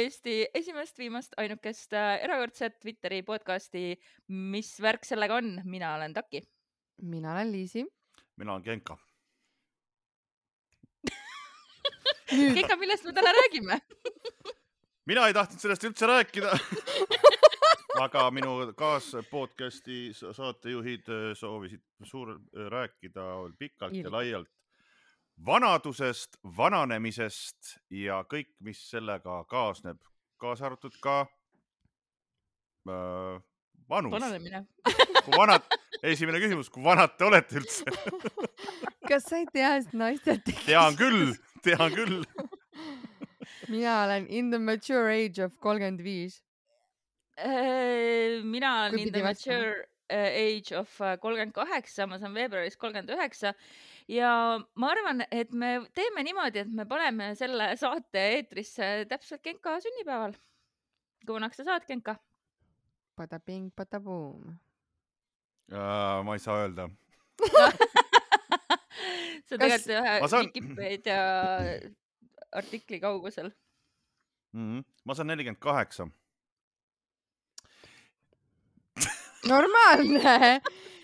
Eesti esimest, viimast, ainukest äh, erakordset Twitteri podcasti. mis värk sellega on? mina olen Taki. mina olen Liisi. mina olen Genka. Genka, millest me täna räägime mina ei tahtnud sellest üldse rääkida aga minu kaaspodcasti saatejuhid äh, soovisid suur rääkida pikalt ja laialt vanadusest, vananemisest ja kõik, mis sellega kaasneb, kaasa arvatud ka äh, vanus. vananemine. Kui vanad, esimene küsimus, kui vanad te olete üldse? Kas sa ei tea, et naised tean küll, tean küll. Mina olen in the mature age of kolmkümmend viis. Äh, mina olen in the mature äh, age of äh, kolmkümmend kaheksa, ma saan veebruaris kolmkümmend üheksa ja ma arvan, et me teeme niimoodi, et me paneme selle saate eetrisse täpselt Genka sünnipäeval. kui vanaks sa saad, Genka? Padaping, padabuum uh,. ma ei saa öelda see on tegelikult ühe saan... Vikipeedia artikli kaugusel mm. -hmm. ma saan nelikümmend kaheksa. normaalne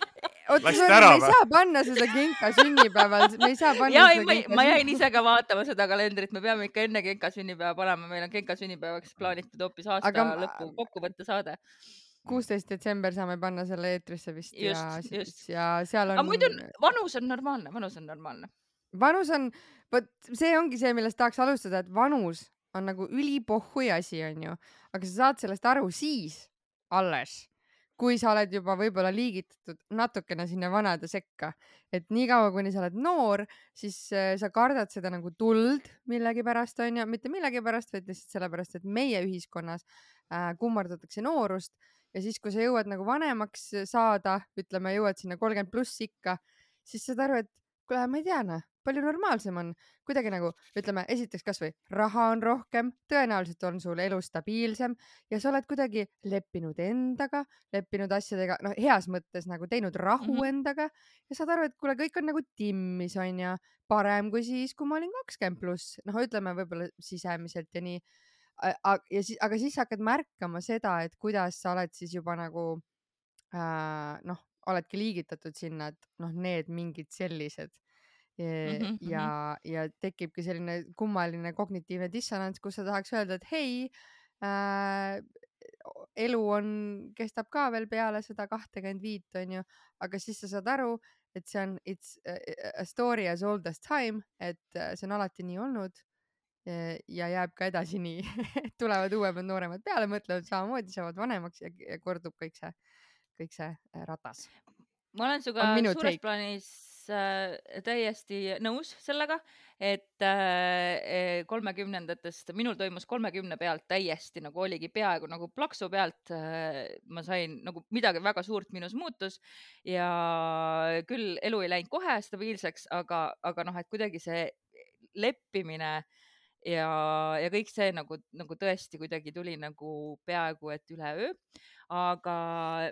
oota, me ei saa panna seda Genka sünnipäeval, me ei saa panna ja, seda ei, ma, jäin ise ka vaatama seda kalendrit, me peame ikka enne Genka sünnipäeva panema, meil on Genka sünnipäevaks plaanitud hoopis aasta Aga... lõpu kokkuvõtte saade kuusteist detsember saame panna selle eetrisse vist just, ja, ja seal on. aga muidu vanus on normaalne, vanus on normaalne. vanus on, vot see ongi see, millest tahaks alustada, et vanus on nagu ülipohhui asi, onju, aga sa saad sellest aru siis alles, kui sa oled juba võib-olla liigitatud natukene sinna vanade sekka, et niikaua, kuni sa oled noor, siis äh, sa kardad seda nagu tuld millegipärast onju, mitte millegipärast, vaid lihtsalt sellepärast, et meie ühiskonnas äh, kummardatakse noorust. Ja siis, kui sa jõuad nagu vanemaks saada, ütleme, jõuad sinna kolmkümmend pluss ikka, siis saad aru, et kuule, ma ei tea, noh, palju normaalsem on. kuidagi nagu ütleme, esiteks kasvõi raha on rohkem, tõenäoliselt on sul elu stabiilsem. Ja sa oled kuidagi leppinud endaga, leppinud asjadega, noh, heas mõttes nagu teinud rahu mm -hmm. endaga ja saad aru, et kuule, kõik on nagu timmis, onju, parem kui siis, kui ma olin kakskümmend pluss, noh, ütleme võib-olla sisemiselt ja nii. Ja siis, aga siis hakkad märkama seda, et kuidas sa oled siis juba nagu äh, noh, oledki liigitatud sinna, et noh, need mingid sellised ja, ja tekibki selline kummaline kognitiivne dissonants, kus sa tahaks öelda, et hei äh,, elu on, kestab ka veel peale seda kahtekümmet viit, onju, aga siis sa saad aru, et see on it's a story as old as time, et äh, see on alati nii olnud ja jääb ka edasi nii tulevad uuemad, nooremad peale, mõtlevad samamoodi, saavad vanemaks ja, ja kordub kõik see, kõik see äh, ratas. ma olen sinuga suures take. plaanis täiesti nõus sellega, et äh, kolmekümnendatest äh,, minul toimus kolmekümne pealt täiesti nagu oligi peaaegu nagu plaksu pealt äh,. ma sain nagu midagi väga suurt minus muutus ja küll elu ei läinud kohe stabiilseks, aga, aga noh, et kuidagi see leppimine äh, ja, ja kõik see nagu, nagu tõesti kuidagi tuli nagu peaaegu et üleöö. aga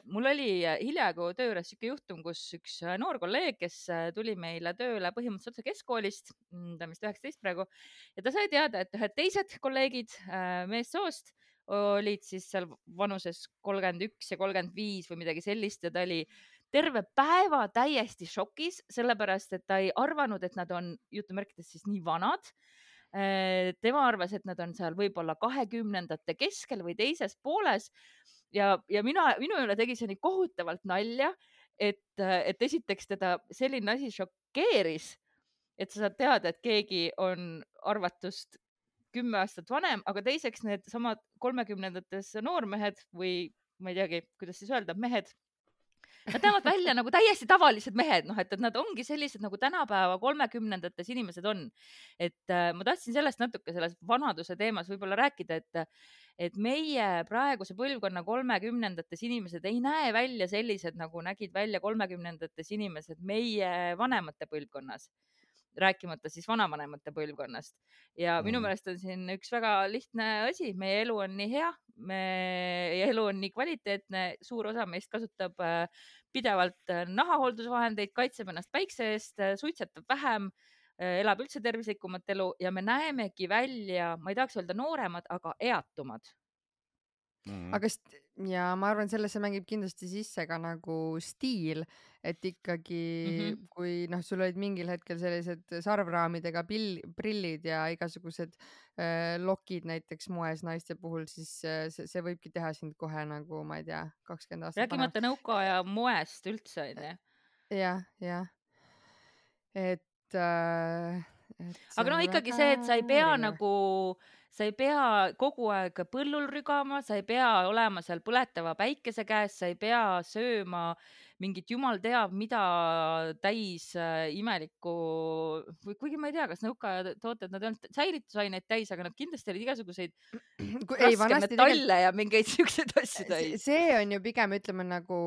mul oli hiljaaegu töö juures sihuke juhtum, kus üks noor kolleeg, kes tuli meile tööle põhimõtteliselt otse keskkoolist, mm, ta on vist üheksateist praegu ja ta sai teada, et ühed teised kolleegid äh, meessoost olid siis seal vanuses kolmkümmend üks ja kolmkümmend viis või midagi sellist ja ta oli terve päeva täiesti šokis, sellepärast et ta ei arvanud, et nad on jutumärkides siis nii vanad Äh, tema arvas, et nad on seal võib-olla kahekümnendate keskel või teises pooles ja, ja mina, minu üle tegi see nii kohutavalt nalja, et, et esiteks teda selline asi šokeeris, et sa saad teada, et keegi on arvatust kümme aastat vanem, aga teiseks needsamad kolmekümnendates noormehed või ma ei teagi, kuidas siis öelda, mehed Nad näevad välja nagu täiesti tavalised mehed, noh, et, et nad ongi sellised nagu tänapäeva kolmekümnendates inimesed on. et äh, ma tahtsin sellest natuke selles vanaduse teemas võib-olla rääkida, et, et meie praeguse põlvkonna kolmekümnendates inimesed ei näe välja sellised, nagu nägid välja kolmekümnendates inimesed meie vanemate põlvkonnas rääkimata siis vanavanemate põlvkonnast. ja minu mm. meelest on siin üks väga lihtne asi, meie elu on nii hea, meie elu on nii kvaliteetne, suur osa meist kasutab äh, pidevalt äh, nahahooldusvahendeid, kaitseb ennast päikse eest, äh, suitsetab vähem, elab üldse tervislikumat elu ja me näemegi välja, ma ei tahaks öelda nooremad, aga eatumad mm. -hmm. aga ja ma arvan, sellesse mängib kindlasti sisse ka nagu stiil, et ikkagi mm -hmm. kui noh, sul olid mingil hetkel sellised sarvraamidega pill, prillid ja igasugused äh, lokid näiteks moes naiste puhul, siis äh, see, see võibki teha sind kohe nagu ma ei tea, kakskümmend aastat. räägimata nõukaaja moest üldse onju. jah, jah, et äh, aga noh, ikkagi see, et sa ei pea nagu sa ei pea kogu aeg põllul rügama, sa ei pea olema seal põletava päikese käes, sa ei pea sööma mingit jumal teab mida täis äh, imelikku või kuigi ma ei tea, kas nõukaaja tooted, nad ei olnud säilitusaineid täis, aga nad kindlasti olid igasuguseid raske metalle tegel... ja mingeid siukseid asju täis. see on ju pigem ütleme nagu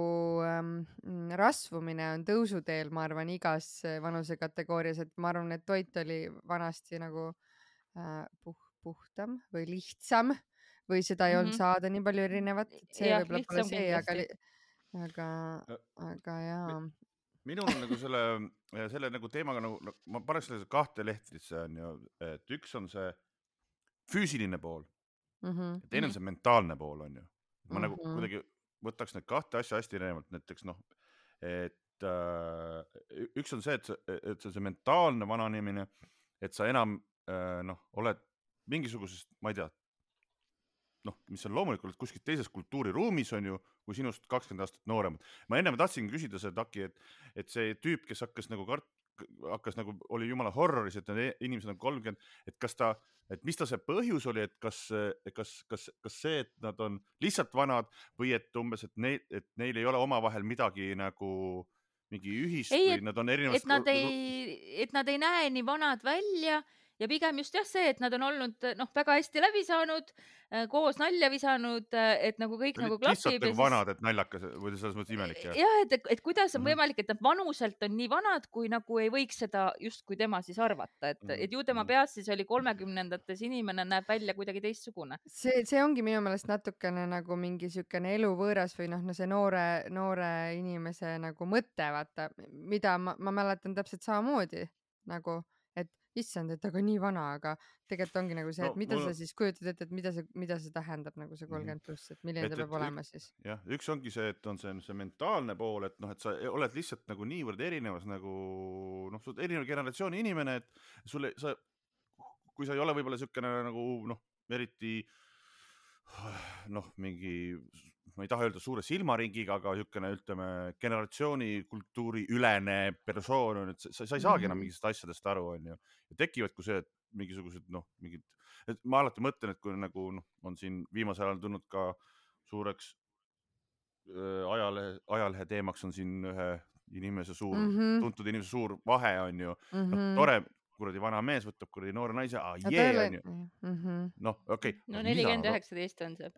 ähm, rasvumine on tõusuteel, ma arvan, igas vanusekategoorias, et ma arvan, et toit oli vanasti nagu äh, puh puhtam või lihtsam või seda ei mm -hmm. olnud mhm. saada nii palju erinevat, et see võib-olla pole see, aga, aga, aga jaa. minul on nagu selle, selle nagu teemaga nagu, ma paneks selle kahte lehtrisse onju, et üks on see füüsiline pool mm. -hmm. ja teine on see mentaalne pool onju. ma mm -hmm. nagu mhm. kuidagi võtaks need kahte asja hästi erinevalt, näiteks noh, et äh, üks on see, et, et see on see mentaalne vananemine, et sa enam äh, noh, oled mingisugusest, ma ei tea, noh, mis on loomulikult kuskil teises kultuuriruumis on ju, kui sinust kakskümmend aastat nooremad. ma ennem tahtsingi küsida seda Taki, et, et see tüüp, kes hakkas nagu kart-, hakkas nagu, oli jumala horroris, et need inimesed on kolmkümmend, et kas ta, et mis ta see põhjus oli, et kas, kas, kas, kas see, et nad on lihtsalt vanad või et umbes, et neil, et neil ei ole omavahel midagi nagu mingi ühist ei, või nad on erinevast. et nad ei, et nad ei näe nii vanad välja ja pigem just jah, see, et nad on olnud noh, väga hästi läbi saanud, äh, koos nalja visanud, äh, et nagu kõik nagu klapib. lihtsalt nagu vanad, et naljakas või selles mõttes imelik jah? jah, et, et kuidas on mm -hmm. võimalik, et nad vanuselt on nii vanad, kui nagu ei võiks seda justkui tema siis arvata, et mm, -hmm. et ju tema mhm. peas siis oli kolmekümnendates inimene näeb välja kuidagi teistsugune. see, see ongi minu meelest natukene nagu mingi siukene eluvõõras või noh, no see noore, noore inimese nagu mõte, vaata, mida ma, ma mäletan täpselt samamoodi nagu issand, et aga nii vana, aga tegelikult ongi nagu see, et no, mida mul... sa siis kujutad ette, et mida see, mida see tähendab nagu see mhm. kolmkümmend pluss, et milline et, ta peab et, olema siis? jah, üks ongi see, et on see, see mentaalne pool, et noh, et sa oled lihtsalt nagu niivõrd erinevas nagu noh, sa oled erineva generatsiooni inimene, et sulle, sa, kui sa ei ole võib-olla niisugune nagu noh, eriti noh, mingi ma ei taha öelda suure silmaringiga, aga niisugune, ütleme, generatsiooni kultuuri ülene persoon on, et sa, sa ei saagi enam mhm. mingitest asjadest aru, onju. ja tekivadki see, et mingisugused noh, mingid, et ma alati mõtlen, et kui nagu noh, on siin viimasel ajal tulnud ka suureks äh, ajalehe, ajalehe teemaks on siin ühe inimese suur mm, -hmm. tuntud inimese suur vahe on ju mm, -hmm. noh mhm. tore, kuradi vana mees võtab kuradi noore naise, aa jee onju. Mhm. noh, okei no nelikümmend üheksateist on see.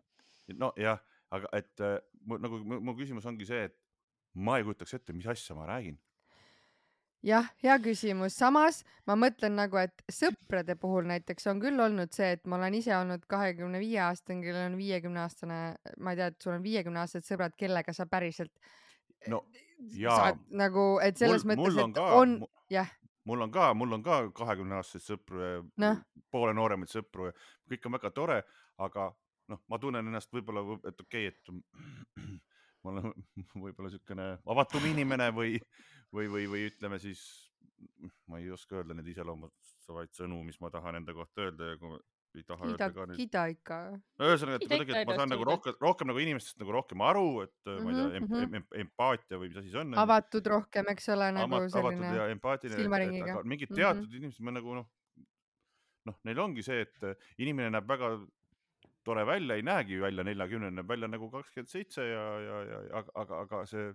nojah aga et äh, nagu mu küsimus ongi see, et ma ei kujutaks ette, mis asja ma räägin. jah, hea küsimus, samas ma mõtlen nagu, et sõprade puhul näiteks on küll olnud see, et ma olen ise olnud kahekümne viie aastane, kellel on viiekümne aastane, ma ei tea, et sul on viiekümne aastased sõbrad, kellega sa päriselt no jaa. nagu, et selles mul, mõttes, et ka, on, jah mul on ka, mul on ka kahekümne aastaseid sõpru ja no. poole nooremaid sõpru ja kõik on väga tore, aga noh, ma tunnen ennast võib-olla, et okei okay,, et ma olen võib-olla niisugune avatum inimene või, või, või, või ütleme siis, ma ei oska öelda neid iseloomustavaid sõnu, mis ma tahan enda kohta öelda ja kui ma ei taha kida, öelda ka neid. kida ikka. no ühesõnaga, et kuidagi, et ma saan nagu rohkem, rohkem nagu inimestest nagu rohkem aru, et mm -hmm, ma ei tea mm, -hmm. em, empaatia või mis asi see on. avatud rohkem, eks ole, nagu Amat, selline. avatud ja empaatiline. mingid teatud mm -hmm. inimesed, ma nagu noh, noh, neil ongi see, et inimene näeb väga tore välja, ei näegi välja neljakümnene, näeb välja nagu kakskümmend seitse ja, ja, ja aga, aga, aga see,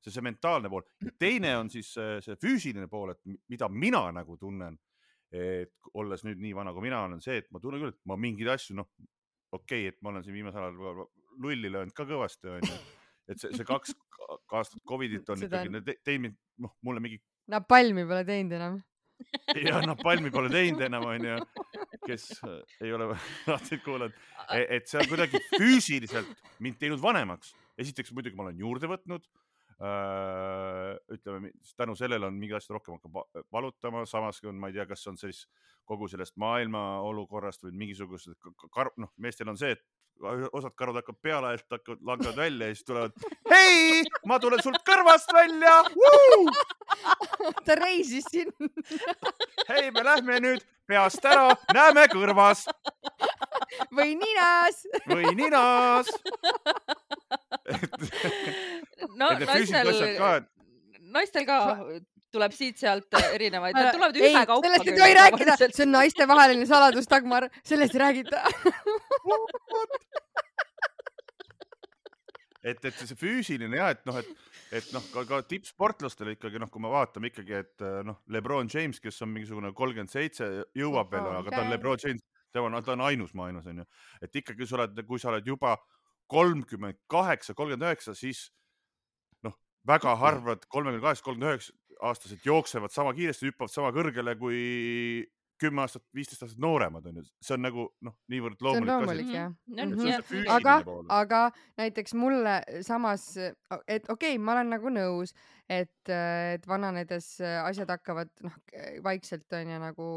see, see mentaalne pool. teine on siis see, see füüsiline pool, et mida mina nagu tunnen, et olles nüüd nii vana, kui mina olen, see, et ma tunnen küll, et ma mingeid asju, noh, okei okay,, et ma olen siin viimasel ajal lulli löönud ka kõvasti, onju. et see, see kaks aastat Covidit on Seda ikkagi teinud, noh, mulle mingi. napalmi pole teinud enam ja napalmi pole teinud enam, onju, kes äh, ei ole alati kuulanud, e, et see on kuidagi füüsiliselt mind teinud vanemaks. esiteks muidugi ma olen juurde võtnud ütleme, tänu sellele on mingi asjad rohkem hakkab valutama, samas kui on, ma ei tea, kas on siis kogu sellest maailma olukorrast või mingisugused kar-, noh, meestel on see, et osad karud hakkavad pealaelt, hakkavad, langevad välja ja siis tulevad. hei, ma tulen sult kõrvast välja. ta reisis siin. hei, me lähme nüüd peast ära, näeme kõrvas. või ninas. või ninas. No naistel, naistel ka tuleb siit-sealt erinevaid, need tulevad ühekaupa. sellest ei tohi rääkida, see on naistevaheline saladus, Dagmar, sellest ei räägita. Et, et see füüsiline ja et noh, et, et noh, ka, ka tippsportlastele ikkagi noh, kui me vaatame ikkagi, et noh, Lebron James, kes on mingisugune kolmkümmend seitse, jõuab veel, aga ta on Lebron James, tema on, ta on ainus maailmas onju, et ikkagi sa oled, kui sa oled juba kolmkümmend kaheksa, kolmkümmend üheksa, siis noh, väga harvad kolmekümne kaheksa, kolmkümmend üheksa aastased jooksevad sama kiiresti, hüppavad sama kõrgele kui kümme aastat, viisteist aastat nooremad onju, see on nagu noh, niivõrd loomulik, loomulik asi. mm -hmm. aga, aga näiteks mulle samas, et okei okay,, ma olen nagu nõus, et, et vananedes asjad hakkavad noh, vaikselt onju nagu,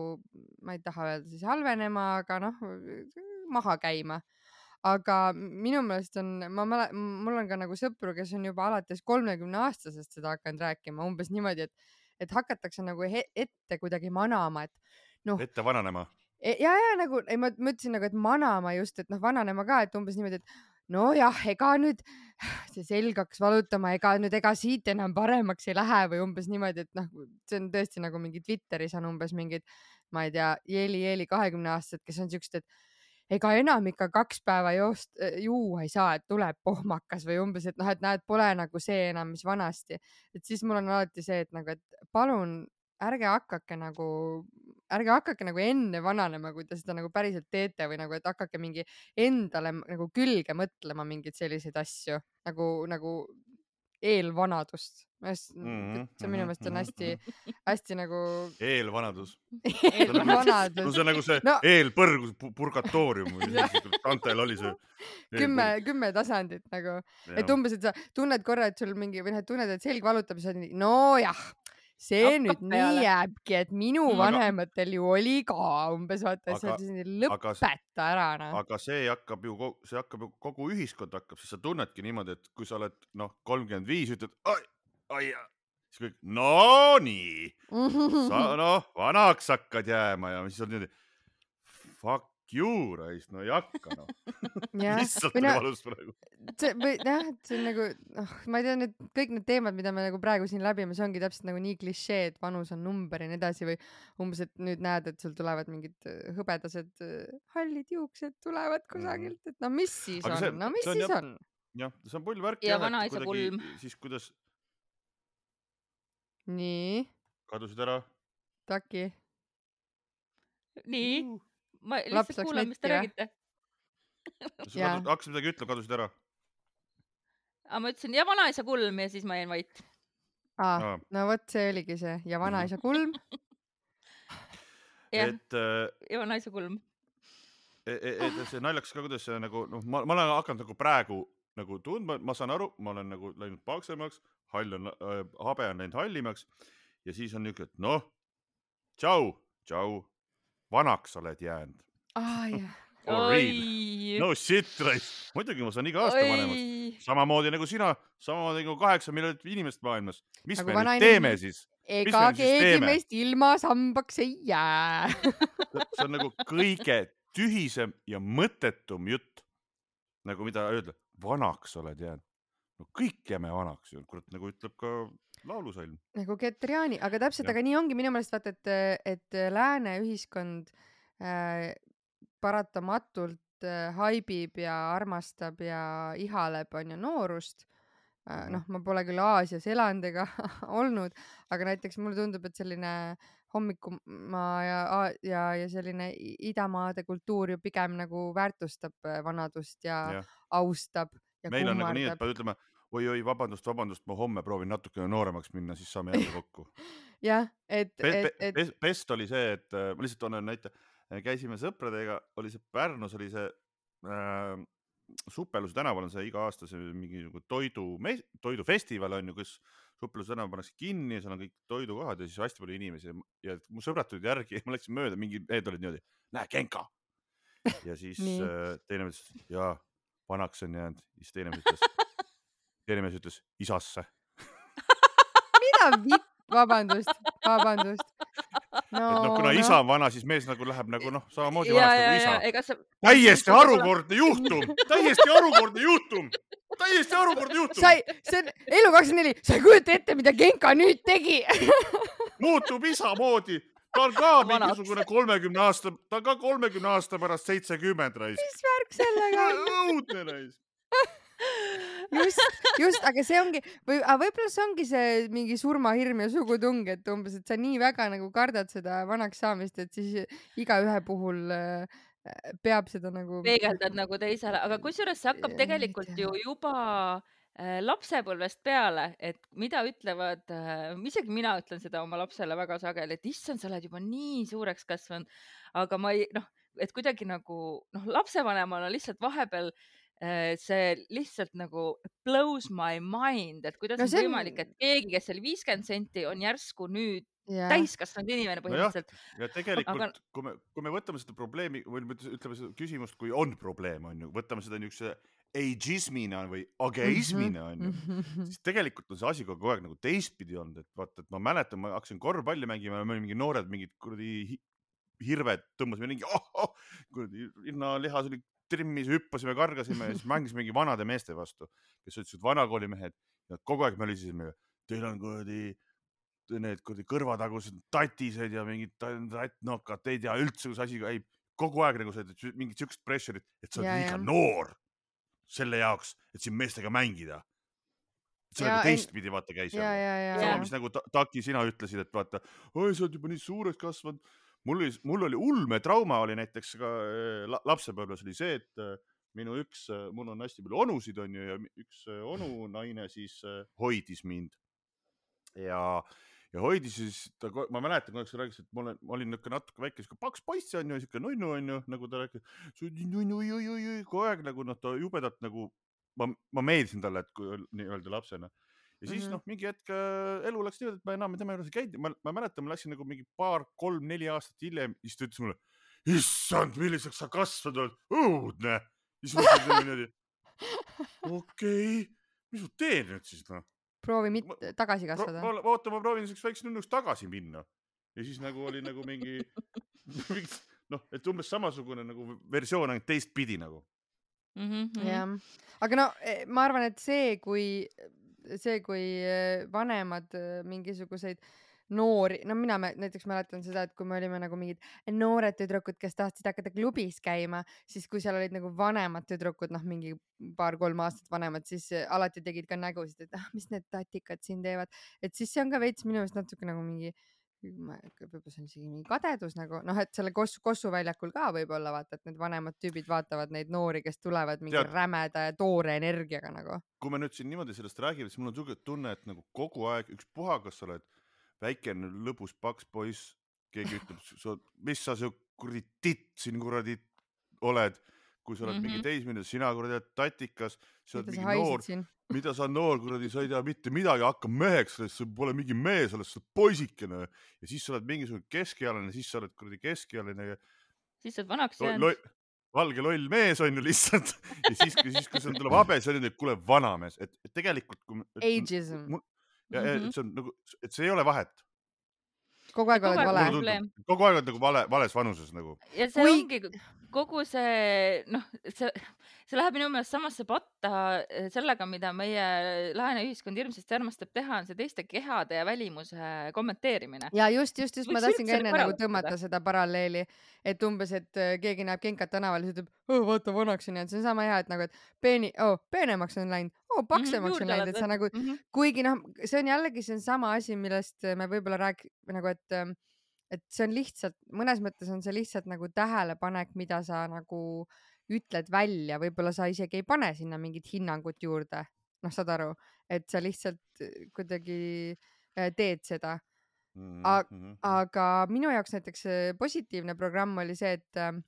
ma ei taha öelda siis halvenema, aga noh, maha käima aga minu meelest on, ma mäle-, mul on ka nagu sõpru, kes on juba alates kolmekümne aastasest seda hakanud rääkima umbes niimoodi, et, et hakatakse nagu ette kuidagi manama, et noh. ette vananema e, ja, ja nagu ei, ma mõtlesin nagu, et manama just, et noh, vananema ka, et umbes niimoodi, et nojah, ega nüüd see selg hakkas valutama, ega nüüd, ega siit enam paremaks ei lähe või umbes niimoodi, et noh, see on tõesti nagu mingi Twitteris on umbes mingid, ma ei tea, Jeeli-Jeeli kahekümne aastased, kes on siuksed, et ega enam ikka kaks päeva joost, juua ei saa, et tuleb pohmakas või umbes, et noh, et näed, pole nagu see enam, mis vanasti. et siis mul on alati see, et nagu, et palun ärge hakake nagu, ärge hakake nagu enne vananema, kui te seda nagu päriselt teete või nagu, et hakake mingi endale nagu külge mõtlema mingeid selliseid asju nagu, nagu eelvanadust. see on minu meelest on hästi-hästi nagu. eelvanadus eelvanadus. no see on nagu see no. eelpõrgus purgatoorium või Dantel oli see. kümme, kümme tasandit nagu, et umbes, et sa tunned korra, et sul mingi või noh, et tunned, et selg valutab ja sa oled nii, nojah see Hakkab nüüd peale. nii jääbki, et minu mm, vanematel ju oli ka umbes vaata, selline lõpeta ära noh. aga see hakkab ju, see hakkab ju kogu ühiskond hakkab, siis sa tunnedki niimoodi, et kui sa oled noh, kolmkümmend viis, ütled ai, ai, siis kõik no nii, sa noh, vanaks hakkad jääma ja siis on niimoodi fuck you raisk, no ei hakka noh lihtsalt oli valus praegu. see või jah, see on nagu noh, ma ei tea, need kõik need teemad, mida me nagu praegu siin läbime, see ongi täpselt nagu nii klišee, et vanus on number ja nii edasi või umbes, et nüüd näed, et sul tulevad mingid äh, hõbedased äh, hallid juuksed tulevad mm. kusagilt, et no mis siis Aga on see,, no mis on, siis jah, on? jah, see on pull värk. ja vanaisa kulm. siis kuidas? nii. kadusid ära? Taki. nii uh ma lihtsalt kuulan, mis te räägite. Hakkasid midagi ütlema, kadusid ära? aga ma ütlesin ja vanaisa kulm ja siis ma jäin vait. aa, no vot, see oligi see. Ja vanaisa kulm et äh, ja vanaisa kulm. Et, e, et see naljakas ka, kuidas see nagu noh, ma, ma olen hakanud nagu praegu nagu tundma, ma saan aru, ma olen nagu läinud paksemaks, hall on äh,, habe on läinud hallimaks ja siis on niuke, et noh, tšau, tšau, vanaks oled jäänud ah,. jah no shit, muidugi ma saan iga aasta Oi. vanemaks. samamoodi nagu sina, samamoodi nagu kaheksa miljonit inimest maailmas. mis nagu me nüüd teeme siis? ega keegi meist ilma sambaks ei jää see on nagu kõige tühisem ja mõttetum jutt. nagu mida öelda, vanaks oled jäänud. no kõik jääme vanaks ju, kurat, nagu ütleb ka laulusalm. nagu Ketriani, aga täpselt, aga nii ongi minu meelest vaata, et, et lääne ühiskond äh, paratamatult äh, haibib ja armastab ja ihaleb onju noorust äh,. noh, ma pole küll Aasias elanud ega olnud, aga näiteks mulle tundub, et selline hommikumaa ja, ja, ja selline idamaade kultuur ju pigem nagu väärtustab äh, vanadust ja, ja. austab. meil on nagu nii, et pead ütlema oi-oi, vabandust, vabandust, ma homme proovin natukene nooremaks minna, siis saame jälle kokku. jah, et Be, et, et. Best oli see, et ma lihtsalt toon näite, käisime sõpradega, oli see Pärnus oli see äh, Supeluse tänaval on see iga aasta see mingi nagu toidu, toidufestival on ju, kus Supeluse tänav pannakse kinni ja seal on kõik toidukohad ja siis hästi palju inimesi ja mu sõbrad tulid järgi ja ma läksin mööda, mingi mehed olid niimoodi, näe, Genka. ja siis äh, teine ütles, jaa, vanaks on jäänud, siis teine ütles, teine mees ütles isasse mida vitt, vabandust, vabandust no,. et noh, kuna no. isa on vana, siis mees nagu läheb nagu noh, samamoodi vanaks nagu isa. See... täiesti harukordne juhtum, täiesti harukordne juhtum, täiesti harukordne juhtum. sa ei, see on elu kakskümmend neli, sa ei kujuta ette, mida Genka nüüd tegi muutub isa moodi ta on ka mingisugune kolmekümne aasta, ta on ka kolmekümne aasta pärast seitsekümmend raisk. mis värk sellega on? õudne raisk just, just, aga see ongi või, aga võib-olla see ongi see mingi surmahirm ja sugutung, et umbes, et sa nii väga nagu kardad seda vanaks saamist, et siis igaühe puhul äh, peab seda nagu. peegeldad nagu teisele, aga kusjuures see hakkab tegelikult ju juba äh, lapsepõlvest peale, et mida ütlevad äh,, isegi mina ütlen seda oma lapsele väga sageli, et issand, sa oled juba nii suureks kasvanud, aga ma ei noh, et kuidagi nagu noh, lapsevanemana lihtsalt vahepeal Äh, see lihtsalt nagu blows my mind, et kuidas no, on võimalik, et keegi, kes oli viiskümmend senti, on järsku nüüd yeah. täiskasvanud inimene põhimõtteliselt no. ja tegelikult Aga..., kui me, kui me võtame seda probleemi või ütleme seda küsimust, kui on probleem, on ju, võtame seda niisuguse ageismina või ageismina on ju, mhm. siis tegelikult on see asi kogu aeg nagu teistpidi olnud, et vaata, et ma mäletan, ma hakkasin korvpalli mängima ja me olime mingi noored, mingid kuradi hirved tõmbasime ringi oh,, oh, kuradi rinnalihas oli trimmis, hüppasime, kargasime ja siis mängisime mingi vanade meeste vastu, kes ütlesid vanakooli mehed ja kogu aeg mölisesime, teil on kuradi need kuradi kõrvatagused tatised ja mingid tattnokad, te ei tea üldse, kus asi käib. kogu aeg nagu seda mingit siukest pressure'it, et sa oled liiga ja. noor selle jaoks, et siin meestega mängida. see nagu teistpidi vaata käis. sama, mis nagu Taki, sina ütlesid, et vaata, oi, sa oled juba nii suureks kasvanud mul oli, mul oli ulmetrauma oli näiteks ka äh, lapsepõlves oli see, et äh, minu üks, äh, mul on hästi palju onusid, onju, ja üks onu naine siis hoidis mind. Ja, ja hoidis siis, ta, ma mäletan, kui ta rääkis, et ma olen, ma olin niisugune natuke väike, sihuke paks poiss onju, sihuke nunnu onju, nagu ta rääkis, kogu aeg nagu noh, ta jubedalt nagu, ma, ma meeldisin talle, et kui nii-öelda lapsena ja siis mm -hmm. noh, mingi hetk äh, elu läks niimoodi, et ma enam tema juures ei käinud, ma, ma mäletan, ma läksin nagu mingi paar, kolm-neli aastat hiljem, siis ta ütles mulle, issand, milliseks sa kasvanud oled, õudne. siis ma mõtlesin niimoodi, okei okay,, mis ma teen nüüd siis noh. proovi mitte tagasi kasvada. oota, ma proovin siukseks väikseks nunnuks tagasi minna ja siis nagu oli nagu mingi, mingi noh, et umbes samasugune nagu versioon ainult teistpidi nagu mm. -hmm. jah, aga no eh, ma arvan, et see, kui see, kui äh, vanemad äh, mingisuguseid noori, no mina näiteks mäletan seda, et kui me olime nagu mingid noored tüdrukud, kes tahtsid hakata klubis käima, siis kui seal olid nagu vanemad tüdrukud, noh, mingi paar-kolm aastat vanemad, siis äh, alati tegid ka nägusid, et ah, mis need tatikad siin teevad, et siis see on ka veits minu meelest natuke nagu mingi äh, võib-olla see on isegi mingi kadedus nagu noh, et selle Kossu, Kossu väljakul ka võib-olla vaata, et need vanemad tüübid vaatavad neid noori, kes tulevad mingi Tead, rämeda ja toore energiaga nagu. kui me nüüd siin niimoodi sellest räägime, siis mul on siuke tunne, et nagu kogu aeg ükspuha, kas sa oled väikene lõbus paks poiss, keegi ütleb, mis sa siuke kuradi titt siin kuradi oled kui sa oled mm -hmm. mingi mhm. teismeline, sina kuradi oled tatikas, sa oled mingi noor, mida sa noor kuradi, sa ei tea mitte midagi, hakka meheks, sa pole mingi mees, oled sa poisikene ja siis sa oled mingisugune keskealine, siis sa oled kuradi keskealine. siis sa oled vanaks jäänud valge loll mees on ju lihtsalt ja siis, siis kui sul tuleb habe, siis on ju, et kuule, vanamees, et, tegelikult. Ageism. ja, ja et see on nagu, et see ei ole vahet kogu aeg oled vale. kogu aeg oled nagu vale, vales vanuses nagu. ja see Kui... ongi kogu see, noh, see, see läheb minu meelest samasse patta eh, sellega, mida meie lääne ühiskond hirmsasti armastab teha, on see teiste kehade ja välimuse kommenteerimine. ja just, just, just Võiks ma tahtsin ka enne nagu tõmmata seda paralleeli, et umbes, et eh, keegi näeb Genkat tänaval ja siis ütleb oh,, vaata vanaks on jäänud, see on sama hea, et nagu, et peeni oh,, peenemaks on läinud oh,, paksemaks mm -hmm, on läinud, et sa nagu mm, -hmm. kuigi noh, see on jällegi, see on sama asi, millest me võib-olla rääk-, nagu, et et see on lihtsalt, mõnes mõttes on see lihtsalt nagu tähelepanek, mida sa nagu ütled välja, võib-olla sa isegi ei pane sinna mingit hinnangut juurde, noh, saad aru, et sa lihtsalt äh, kuidagi äh, teed seda mm. -hmm. aga minu jaoks näiteks positiivne programm oli see, et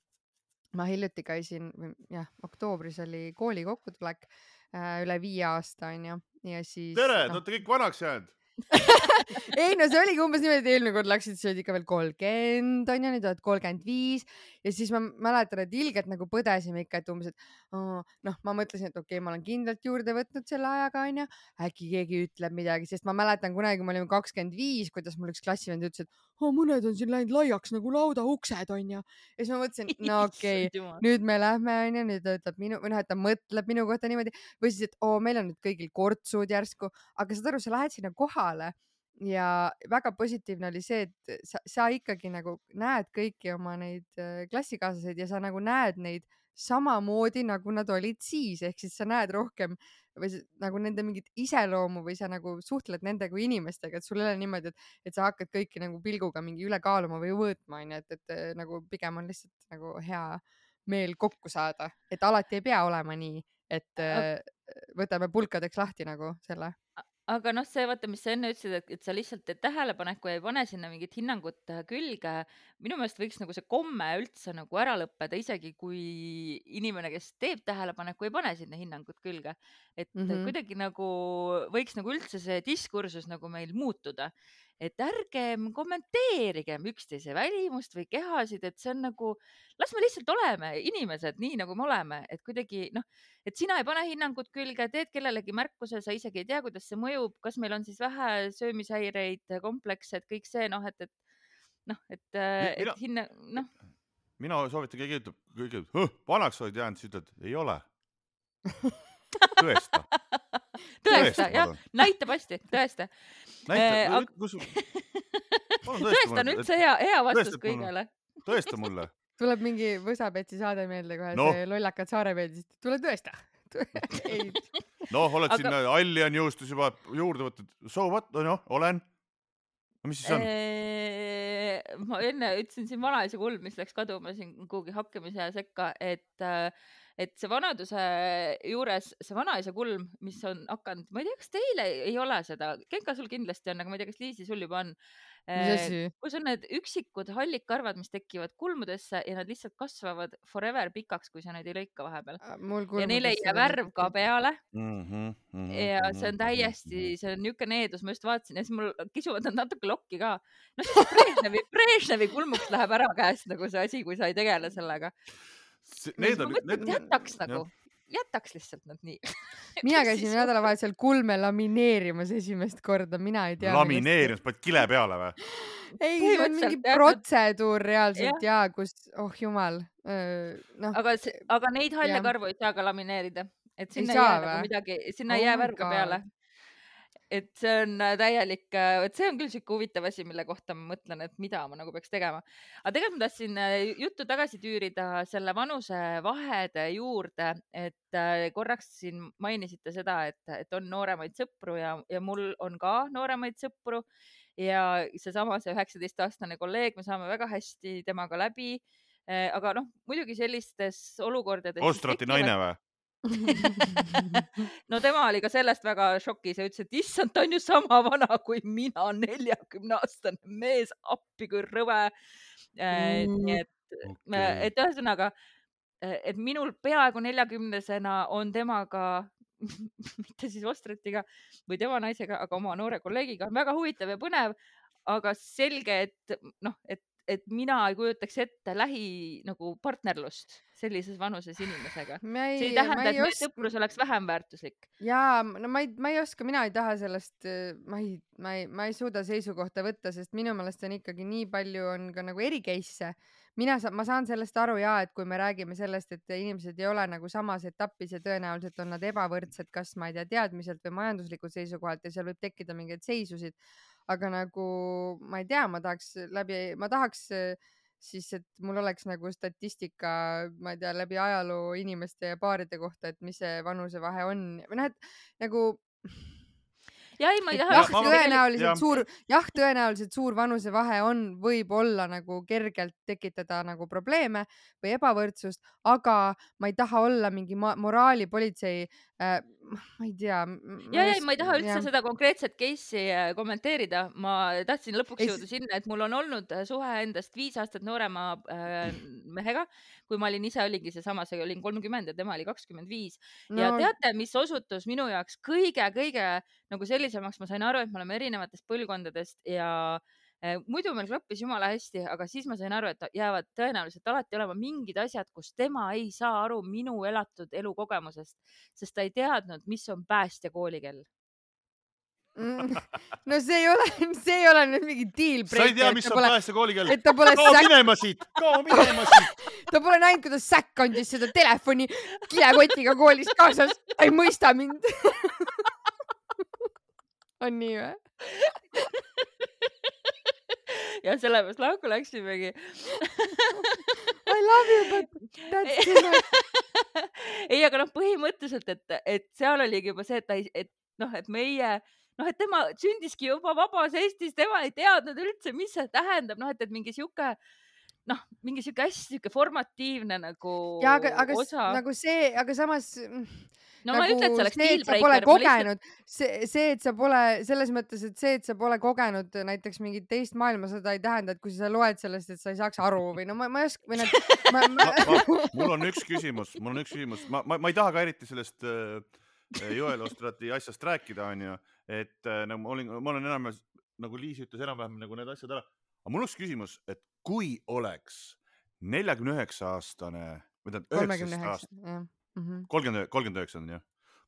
ma hiljuti käisin, jah, oktoobris oli kooli kokkutulek äh, üle viie aasta onju ja siis. tere no., te olete kõik vanaks jäänud ei no see oligi umbes niimoodi, et eelmine kord läksid, sa olid ikka veel kolmkümmend onju, nüüd oled kolmkümmend viis. Ja siis ma mäletan, et ilgelt nagu põdesime ikka, et umbes, et oh, noh, ma mõtlesin, et okei okay,, ma olen kindlalt juurde võtnud selle ajaga onju, äkki keegi ütleb midagi, sest ma mäletan kunagi, kui me olime kakskümmend viis, kuidas mul üks klassivend ütles, et oh, mõned on siin läinud laiaks nagu laudauksed onju. ja siis ma mõtlesin, no okei okay,, nüüd me lähme onju, nüüd ta ütleb minu, või noh, et ta mõtleb minu kohta niimoodi. Või siis, et oo oh,, meil on nüüd kõigil kortsud järsku, aga saad aru, sa lähed sinna kohale. Ja väga positiivne oli see, et sa, sa ikkagi nagu näed kõiki oma neid äh, klassikaaslaseid ja sa nagu näed neid samamoodi, nagu nad olid siis, ehk siis sa näed rohkem või nagu nende mingit iseloomu või sa nagu suhtled nende kui inimestega, et sul ei ole niimoodi, et, et sa hakkad kõiki nagu pilguga mingi üle kaaluma või mõõtma, onju, et, et nagu pigem on lihtsalt nagu hea meel kokku saada, et alati ei pea olema nii, et äh, võtame pulkadeks lahti nagu selle aga noh, see vaata, mis sa enne ütlesid, et, et sa lihtsalt teed tähelepaneku ja ei pane sinna mingit hinnangut äh, külge. minu meelest võiks nagu see komme üldse nagu ära lõppeda, isegi kui inimene, kes teeb tähelepaneku, ei pane sinna hinnangut külge. et mm -hmm. kuidagi nagu võiks nagu üldse see diskursus nagu meil muutuda, et ärgem kommenteerigem üksteise välimust või kehasid, et see on nagu, las me lihtsalt oleme inimesed, nii nagu me oleme, et kuidagi noh, et sina ei pane hinnangut külge, teed kellelegi märkuse, sa isegi ei tea, kuidas see mõjub, kas meil on siis vähe söömishäireid, komplekse, et kõik see noh, et, et noh, et, et hinna, noh. mina soovitan, keegi ütleb, keegi ütleb, vanaks oled jäänud, siis ütled, ei ole tõesta tõesta, jah, näitab hästi, tõesta. Näita, kus. tõesta on üldse hea, hea vastus kõigele. tõesta mulle. tuleb mingi Võsapetsi saade meelde kohe no., see Lollakad Saarepeedist, tule tõesta noh, oled Aga... sinna Allian jõustus juba juurde võtnud, so what, noh, olen. no mis siis on? ma enne ütlesin siin vanaisa kulm, mis läks kaduma siin kuhugi hakkamise sekka, et äh, et see vanaduse juures, see vanaisa kulm, mis on hakanud, ma ei tea, kas teile ei ole seda, Genka sul kindlasti on, aga ma ei tea, kas Liisi sul juba on. Eh, kus on need üksikud hallid karvad, mis tekivad kulmudesse ja nad lihtsalt kasvavad forever pikaks, kui sa neid ei lõika vahepeal. ja neile ei jää värv ka peale mm. -hmm, mm -hmm, ja see on mhm, täiesti, mhm. see on niisugune needus, ma just vaatasin ja siis mul kisuvad nad natuke lokki ka. noh, Brežnevi, Brežnevi kulmuks läheb ära käest nagu see asi, kui sa ei tegele sellega Need on, jätaks nagu, jätaks lihtsalt nad nii. Mina käisin nädalavahetusel kulme lamineerimas esimest korda, mina ei tea. lamineerimas, paned kile peale või? ei, see on mingi protseduur reaalselt ja, ja kus, oh jumal, noh. aga, aga neid halle karvu ei saa ka lamineerida, et sinna ei, ei jää nagu midagi, sinna ei oh jää värve peale et see on äh, täielik, äh, et see on küll sihuke huvitav asi, mille kohta ma mõtlen, et mida ma nagu peaks tegema. aga tegelikult ma tahtsin äh, juttu tagasi tüürida selle vanusevahede juurde, et korraks siin mainisite seda, et, et on nooremaid sõpru ja, ja mul on ka nooremaid sõpru ja seesama, see üheksateistaastane kolleeg, me saame väga hästi temaga läbi. aga noh, muidugi sellistes olukordades. Ostrati naine või? no tema oli ka sellest väga šokis ja ütles, et issand, ta on ju sama vana kui mina, neljakümne aastane mees, appi kui rõve. Äh, nii et okay., et ühesõnaga, et minul peaaegu neljakümnesena on temaga mitte siis Ostratiga või tema naisega, aga oma noore kolleegiga väga huvitav ja põnev. aga selge, et noh, et et mina ei kujutaks ette lähi nagu partnerlust sellises vanuses inimesega. see ei tähenda, et meie sõprus oleks vähem väärtuslik. jaa, no ma ei, ma ei oska, mina ei taha sellest, ma ei, ma ei, ma ei suuda seisukohta võtta, sest minu meelest on ikkagi nii palju on ka nagu eri case'e. mina saan, ma saan sellest aru ja et kui me räägime sellest, et inimesed ei ole nagu samas etapis ja tõenäoliselt on nad ebavõrdsed, kas ma ei tea, teadmiselt või majanduslikult seisukohalt ja seal võib tekkida mingeid seisusid aga nagu ma ei tea, ma tahaks läbi, ma tahaks siis, et mul oleks nagu statistika, ma ei tea, läbi ajaloo inimeste ja paaride kohta, et mis see vanusevahe on või noh, et nagu ja ei, ma ei taha. jah, tõenäoliselt ja. suur, jah, tõenäoliselt suur vanusevahe on, võib olla nagu kergelt tekitada nagu probleeme või ebavõrdsust, aga ma ei taha olla mingi moraalipolitsei ma ei tea. ja, ja ma ei taha üldse ja. seda konkreetset case'i äh, kommenteerida, ma tahtsin lõpuks jõuda sinna, et mul on olnud äh, suhe endast viis aastat noorema äh, mehega, kui ma olin ise olingi seesama, see olin kolmkümmend ja tema oli kakskümmend viis ja teate, mis osutus minu jaoks kõige-kõige nagu sellisemaks, ma sain aru, et me oleme erinevatest põlvkondadest ja äh, Äh, muidu meil klappis jumala hästi, aga siis ma sain aru, et jäävad tõenäoliselt alati olema mingid asjad, kus tema ei saa aru minu elatud elukogemusest, sest ta ei teadnud, mis on päästja koolikell mm, no see ei ole, see ei ole nüüd mingi deal breaker. sa ei tea, mis on päästja koolikell? et ta pole kao minema siit, kao minema siit ta pole näinud, kuidas säkk kandis seda telefoni kilekotiga koolist kaasas. ta ei mõista mind on nii või? ja sellepärast lahku läksimegi I love you but that's too much. ei, aga noh, põhimõtteliselt, et, et seal oligi juba see, et ta ei, et noh, et meie noh, et tema sündiski juba vabas Eestis, tema ei teadnud üldse, mis see tähendab, noh, et, et mingi sihuke noh, mingi sihuke hästi sihuke formatiivne nagu ja aga, aga osa. nagu see, aga samas mm, no nagu ma ei ütle, et see oleks dealbreaker. kogenud lihtsalt..., see, see, et sa pole selles mõttes, et see, et sa pole kogenud näiteks mingit teist maailmasõda, ei tähenda, et kui sa loed sellest, et sa ei saaks aru või no ma, ma ei oska või noh ma, ma... ma, mul on üks küsimus, mul on üks küsimus, ma, ma, ma ei taha ka eriti sellest äh, Joel Ostrati asjast rääkida, onju, et äh, nagu ma olin, ma olen enam nagu Liis ütles enam-vähem nagu need asjad ära, aga mul oleks küsimus, et kui oleks neljakümne üheksa aastane või tähendab üheksateist aastane kolmkümmend, kolmkümmend üheksa on jah,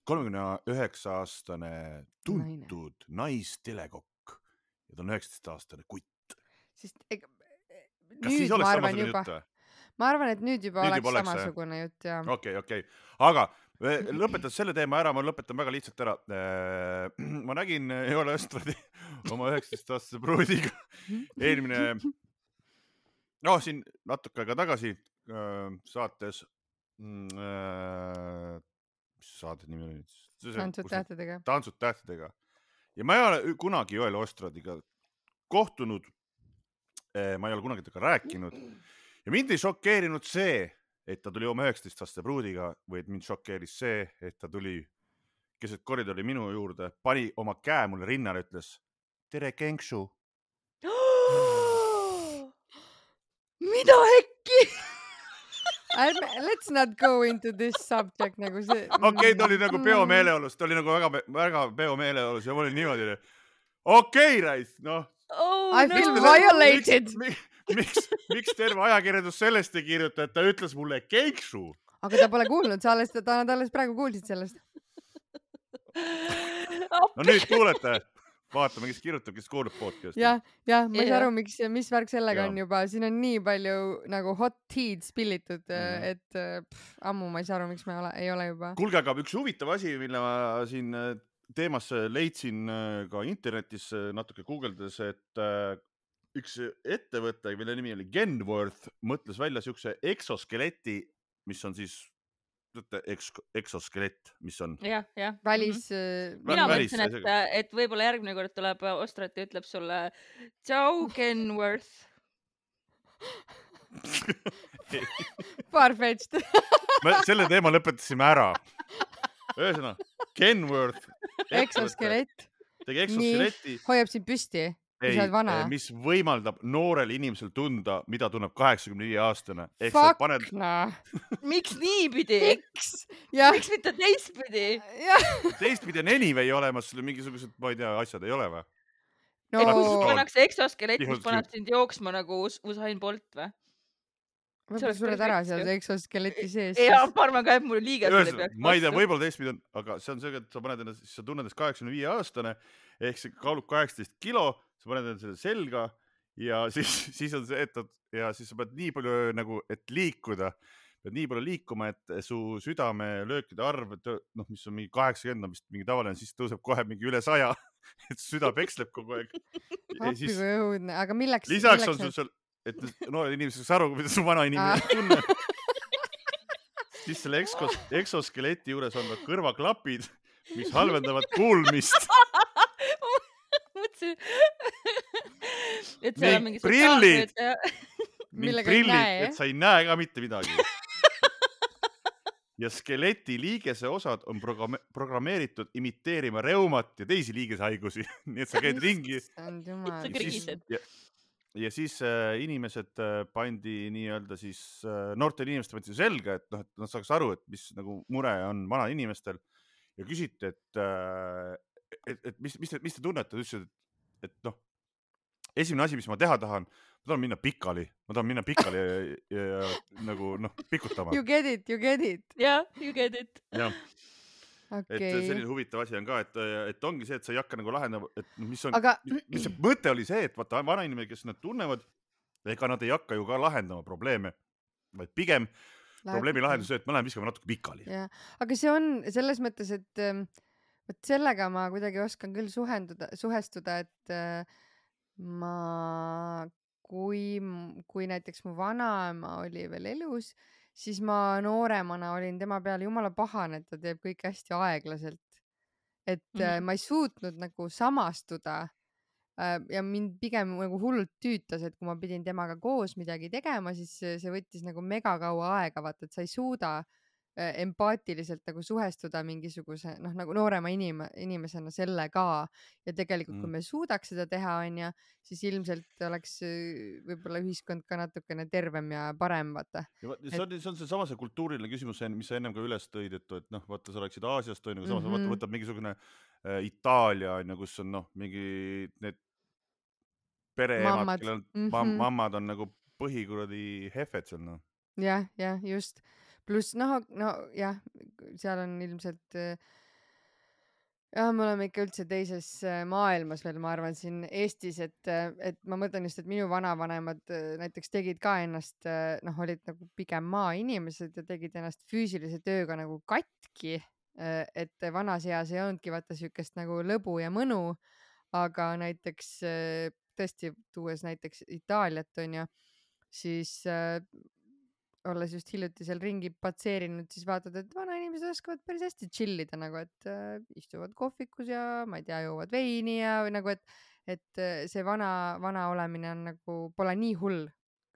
kolmekümne üheksa aastane tuntud naistelekokk ja ta on üheksateist aastane kutt. sest ega. kas siis oleks samasugune jutt või? ma arvan, et nüüd juba nüüd oleks juba samasugune oleks, jutt jah. okei okay,, okei okay., aga lõpetades selle teema ära, ma lõpetan väga lihtsalt ära. ma nägin Joel Östradi oma üheksateist aastase pruudiga eelmine, noh, siin natuke aega tagasi saates mm,. Äh, mis saate nimi oli? tantsud tähtedega. tantsud tähtedega ja ma ei ole kunagi Joel Ostradiga kohtunud. Äh, ma ei ole kunagi temaga rääkinud ja mind ei šokeerinud see, et ta tuli oma üheksateist aastase pruudiga, vaid mind šokeeris see, et ta tuli keset koridori minu juurde, pani oma käe mulle rinnale, ütles tere, Kenksu mida äkki ärme, let's not go into this subject nagu see. okei okay,, ta oli nagu peomeeleolus, ta oli nagu väga, väga peomeeleolus ja ma olin niimoodi, okei okay,, Rais, noh oh,. I feel no. violated. miks, miks, miks terve ajakirjandus sellest ei kirjuta, et ta ütles mulle keiksu? aga ta pole kuulnud, sa alles, ta, nad alles praegu kuulsid sellest. no nüüd kuulete vaatame, kes kirjutab, kes kuulab podcast'i. jah, jah, ma ei saa aru, miks, mis värk sellega ja. on juba, siin on nii palju nagu hot tea'd spillitud mm, et äh, pff, ammu ma ei saa aru, miks me ole, ei ole juba. kuulge, aga üks huvitav asi, mille ma siin äh, teemasse leidsin ka internetis natuke guugeldades, et üks ettevõte, mille nimi oli Genworth, mõtles välja siukse eksoskeleti, mis on siis teate, eks-, eksoskelett, mis on. jah, jah. välis mm. -hmm. mina mõtlesin, et, et võib-olla järgmine kord tuleb Ostrat ja ütleb sulle tšau, Kenworth Farfetched me selle teema lõpetasime ära. ühesõnaga, Kenworth. eksoskelett. tegi eksoskeleti. hoiab sind püsti ei, eh, mis võimaldab noorel inimesel tunda, mida tunneb kaheksakümne viie aastane. Fuck paned... nah. miks niipidi? miks? miks mitte teistpidi? teistpidi on anyway olemas, mingisugused, ma ei tea, asjad ei ole või? no pannakse eksoskelett, mis paneb sind jooksma nagu Usain Bolt või? Võib-olla sured ära seal eksoskeleti sees. ja ma arvan ka, et mul peaks. ma ei tea, võib-olla teistpidi on, aga see on see, et sa paned ennast, sa tunned ennast kaheksakümne viie aastane ehk see kaalub kaheksateist kilo sa paned endale selle selga ja siis, siis on see, et ja siis sa pead nii palju nagu, et liikuda, pead nii palju liikuma, et su südamelöökide arv, noh, mis on mingi kaheksakümmend on vist mingi tavaline, siis tõuseb kohe mingi üle saja et süda peksleb kogu aeg. appi kui õudne, aga milleks? lisaks milleks on sul seal, et noored inimesed saaks aru, mida su vana inimene tunneb. Siis selle ekskos, eksoskeleti juures on ka kõrvaklapid, mis halvendavad kuulmist. Mõtlesin, et seal on mingi prillid, prillid, et sa ei näe ka mitte midagi. Ja skeleti liigeseosad on programme programmeeritud imiteerima reumat ja teisi liigesehaigusi nii et sa käid ringi. ja, ja siis äh, inimesed äh, pandi nii-öelda siis äh, noortele inimestele pandi selga, et noh, et nad saaks aru, et mis nagu mure on vanal inimestel ja küsiti, et äh,, et, et mis, mis te, mis te tunnete, ta ütles, et, et noh, esimene asi, mis ma teha tahan ma tahan minna pikali, ma tahan minna pikali ja, ja, ja nagu noh, pikutama. You get it, you get it. jah, you get it. jah okay.. et selline huvitav asi on ka, et, et ongi see, et sa ei hakka nagu lahendama, et mis on Aga..., mis see mõte oli see, et vaata vanainimene, kes nad tunnevad, ega nad ei hakka ju ka lahendama probleeme, vaid pigem Läheb... probleemi lahendus see, et me läheme viskame natuke pikali. aga see on selles mõttes, et ähm, vot sellega ma kuidagi oskan küll suhenduda, suhestuda, et äh, ma kui, kui näiteks mu vanaema oli veel elus, siis ma nooremana olin tema peale jumala pahane, et ta teeb kõike hästi aeglaselt. et mm -hmm. ma ei suutnud nagu samastuda äh, ja mind pigem nagu hullult tüütas, et kui ma pidin temaga koos midagi tegema, siis see võttis nagu megakaua aega, vaata, et sa ei suuda äh, Äh, empaatiliselt nagu suhestuda mingisuguse noh, nagu noorema inim-, inimesena sellega ja tegelikult mm. kui me suudaks seda teha, onju, siis ilmselt oleks äh, võib-olla ühiskond ka natukene tervem ja parem, vaata. see on, see on seesama see kultuuriline küsimus, mis sa ennem ka üles tõid, et, et noh, vaata, sa rääkisid Aasiast onju, samas mm -hmm. vaata, võtab mingisugune äh, Itaalia onju, kus on noh, mingi need pereemad, kellel mm -hmm. mammad on nagu põhikuradi hefed seal noh. jah, jah, just pluss noh, nojah, seal on ilmselt äh, jah, me oleme ikka üldse teises äh, maailmas veel, ma arvan, siin Eestis, et, äh, et ma mõtlen just, et minu vanavanemad näiteks tegid ka ennast, noh, olid nagu pigem maainimesed ja tegid ennast füüsilise tööga nagu katki. et vanas eas ei olnudki vaata siukest nagu lõbu ja mõnu, aga näiteks tõesti tuues näiteks Itaaliat onju, siis olles just hiljuti seal ringi patseerinud, siis vaatad, et vanainimesed oskavad päris hästi chill ida nagu, et äh, istuvad kohvikus ja ma ei tea, joovad veini ja nagu, et, et äh, see vana, vana olemine on nagu, pole nii hull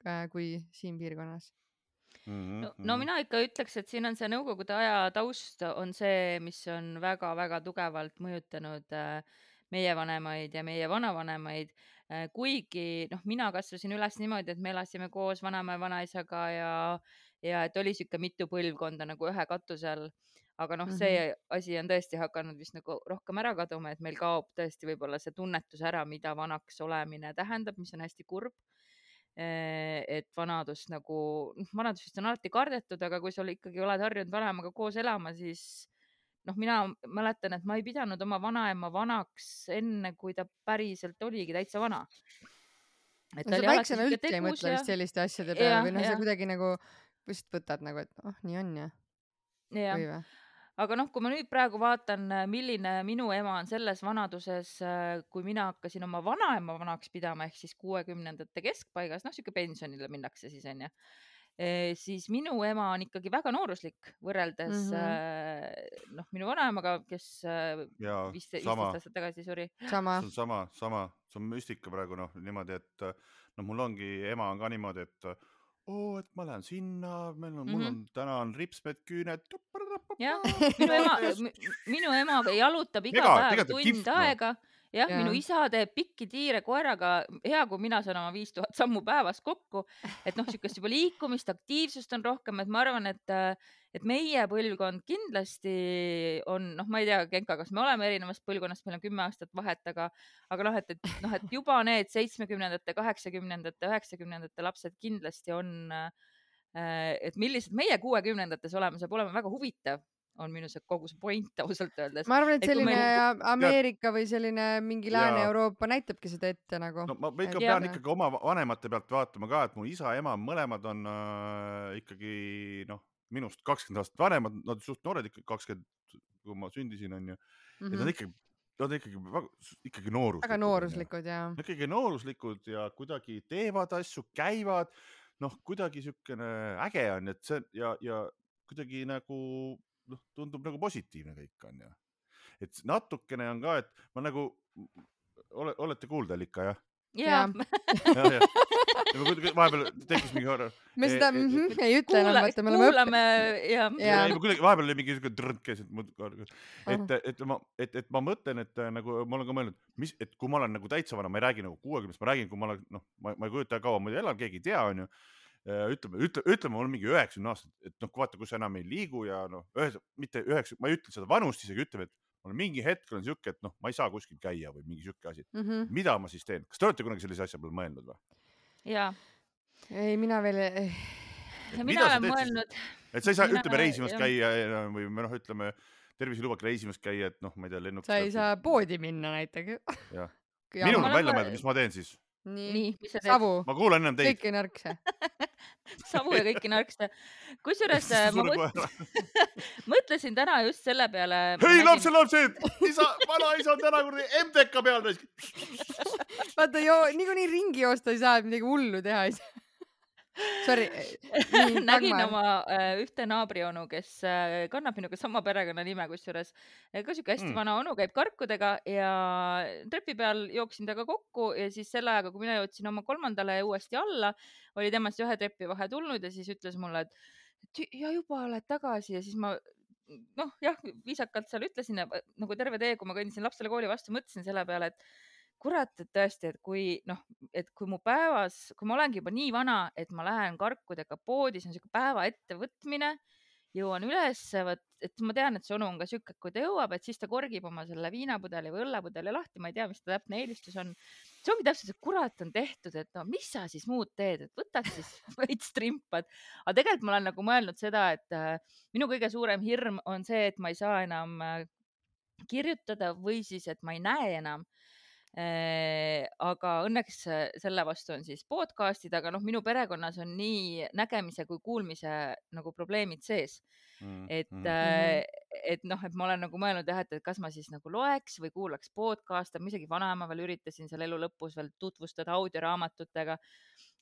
äh, kui siin piirkonnas. Mm -hmm. no, no mina ikka ütleks, et siin on see nõukogude aja taust on see, mis on väga-väga tugevalt mõjutanud äh, meie vanemaid ja meie vanavanemaid kuigi noh, mina kasvasin üles niimoodi, et me elasime koos vanaema ja vanaisaga ja, ja et oli sihuke mitu põlvkonda nagu ühe katuse all. aga noh, see mm -hmm. asi on tõesti hakanud vist nagu rohkem ära kaduma, et meil kaob tõesti võib-olla see tunnetus ära, mida vanaks olemine tähendab, mis on hästi kurb äh, et vanadust nagu, noh, vanadust vist on alati kardetud, aga kui sa ikkagi oled harjunud vanemaga koos elama, siis noh, mina mäletan, et ma ei pidanud oma vanaema vanaks enne, kui ta päriselt oligi täitsa vana. et ta no, oli üldse ei mõtle ja... vist selliste asjade peale või noh, sa kuidagi nagu lihtsalt võtad nagu, et oh, nii on ja. jah, aga noh, kui ma nüüd praegu vaatan, milline minu ema on selles vanaduses, kui mina hakkasin oma vanaema vanaks pidama ehk siis kuuekümnendate keskpaigas, noh, sihuke pensionile minnakse siis onju siis minu ema on ikkagi väga nooruslik võrreldes mm -hmm. noh, minu vanaemaga, kes viisteist aastat tagasi suri. sama, sama, sama, see on müstika praegu noh, niimoodi, et noh, mul ongi, ema on ka niimoodi, et oo, et ma lähen sinna, meil on mm, -hmm. mul mhm. on täna on ripsmed, küüned. jah, minu ema, minu ema jalutab iga Ega, päev tund aega no jah ja., minu isa teeb pikki tiire koeraga, hea kui mina saan oma viis tuhat sammu päevas kokku, et noh, niisugust juba liikumist, aktiivsust on rohkem, et ma arvan, et, et meie põlvkond kindlasti on, noh, ma ei tea, Genka, kas me oleme erinevast põlvkonnast, meil on kümme aastat vahet, aga, aga noh, et, et noh, et juba need seitsmekümnendate, kaheksakümnendate, üheksakümnendate lapsed kindlasti on et millised meie kuuekümnendates oleme, saab olema väga huvitav on minu see kogu see point ausalt öeldes. ma arvan, et selline meil... Ameerika või selline mingi Lääne-Euroopa näitabki seda ette nagu. no ma ikka et... pean ikkagi oma vanemate pealt vaatama ka, et mu isa-ema mõlemad on äh, ikkagi noh, minust kakskümmend aastat vanemad, nad suht noored ikka, kakskümmend, kui ma sündisin, onju mm. -hmm. et nad mhm. ikkagi Nad ikkagi, ikkagi nooruslikud. väga nooruslikud ja. ikkagi nooruslikud ja kuidagi teevad asju, käivad, noh, kuidagi siukene äge on, et see ja, ja kuidagi nagu noh, tundub nagu positiivne kõik on ju. et natukene on ka, et ma nagu ole,, olete kuuldel ikka jah? jaa. vahepeal tekkis mingi horror. me seda mm -hmm, ei ütle enam, vaata, me oleme kuulame ja. ja kuidagi vahepeal oli mingi siuke trõnd käis, et, et, et ma, et, et ma mõtlen, et nagu ma olen ka mõelnud, mis, et kui ma olen nagu täitsa vana, ma ei räägi nagu kuuekümnest, ma räägin, kui ma olen, noh, ma, ma ei kujuta kaua ma elan, keegi ei tea, onju ütleme, ütle, ütleme, mul on mingi üheksakümne aastat, et noh, vaata, kus enam ei liigu ja noh, ühes, mitte üheksa, ma ei ütle seda vanust isegi, ütleme, et mul mingi hetk on siuke, et noh, ma ei saa kuskil käia või mingi siuke asi mm. -hmm. mida ma siis teen, kas te olete kunagi sellise asja peale mõelnud või? jaa. ei, mina veel mina olen mõelnud. et sa ei saa, ütleme reisimas jah. käia või noh, ütleme terviselubak reisimas käia, et noh, ma ei tea, lennuk. sa ei saa poodi minna näiteks. jah. minul on välja mõeldud, mis ma teen siis nii, nii, mis sa teed? ma kuulan ennem teid. kõiki nõrkse savu ja kõiki nõrkse. kusjuures ma mõt... mõtlesin täna just selle peale. hei nägin... lapselapsed, isa, vanaisa on täna kuradi MTK peal. vaata, niikuinii ringi joosta ei saa, et midagi hullu teha ei saa Sorry. nägin oma äh, ühte naabrionu, kes äh, kannab minuga sama perekonnanime, kusjuures äh, ka siuke hästi mm. vana onu, käib karkudega ja trepi peal jooksin temaga kokku ja siis selle ajaga, kui mina jõudsin oma kolmandale uuesti alla, oli temast ühe trepi vahe tulnud ja siis ütles mulle, et ja juba oled tagasi ja siis ma noh, jah, viisakalt seal ütlesin nagu terve tee, kui ma kõndisin lapsele kooli vastu, mõtlesin selle peale, et kurat, et tõesti, et kui noh, et kui mu päevas, kui ma olengi juba nii vana, et ma lähen karkudega poodi, see on siuke päeva ettevõtmine, jõuan ülesse, vot, et ma tean, et see onu on ka siuke, et kui ta jõuab, et siis ta korgib oma selle viinapudeli või õllepudeli lahti, ma ei tea, mis ta täpne eelistus on. see ongi täpselt see, kurat on tehtud, et no mis sa siis muud teed, et võtad siis veits trimpad. aga tegelikult ma olen nagu mõelnud seda, et äh, minu kõige suurem hirm on see, et ma ei saa enam äh, kirjutada või siis, et ma ei näe enam aga õnneks selle vastu on siis podcast'id, aga noh, minu perekonnas on nii nägemise kui kuulmise nagu probleemid sees mm,. et mm., et noh, et ma olen nagu mõelnud jah, et, et kas ma siis nagu loeks või kuulaks podcast'e, ma isegi vanaema veel üritasin seal elu lõpus veel tutvustada audioraamatutega.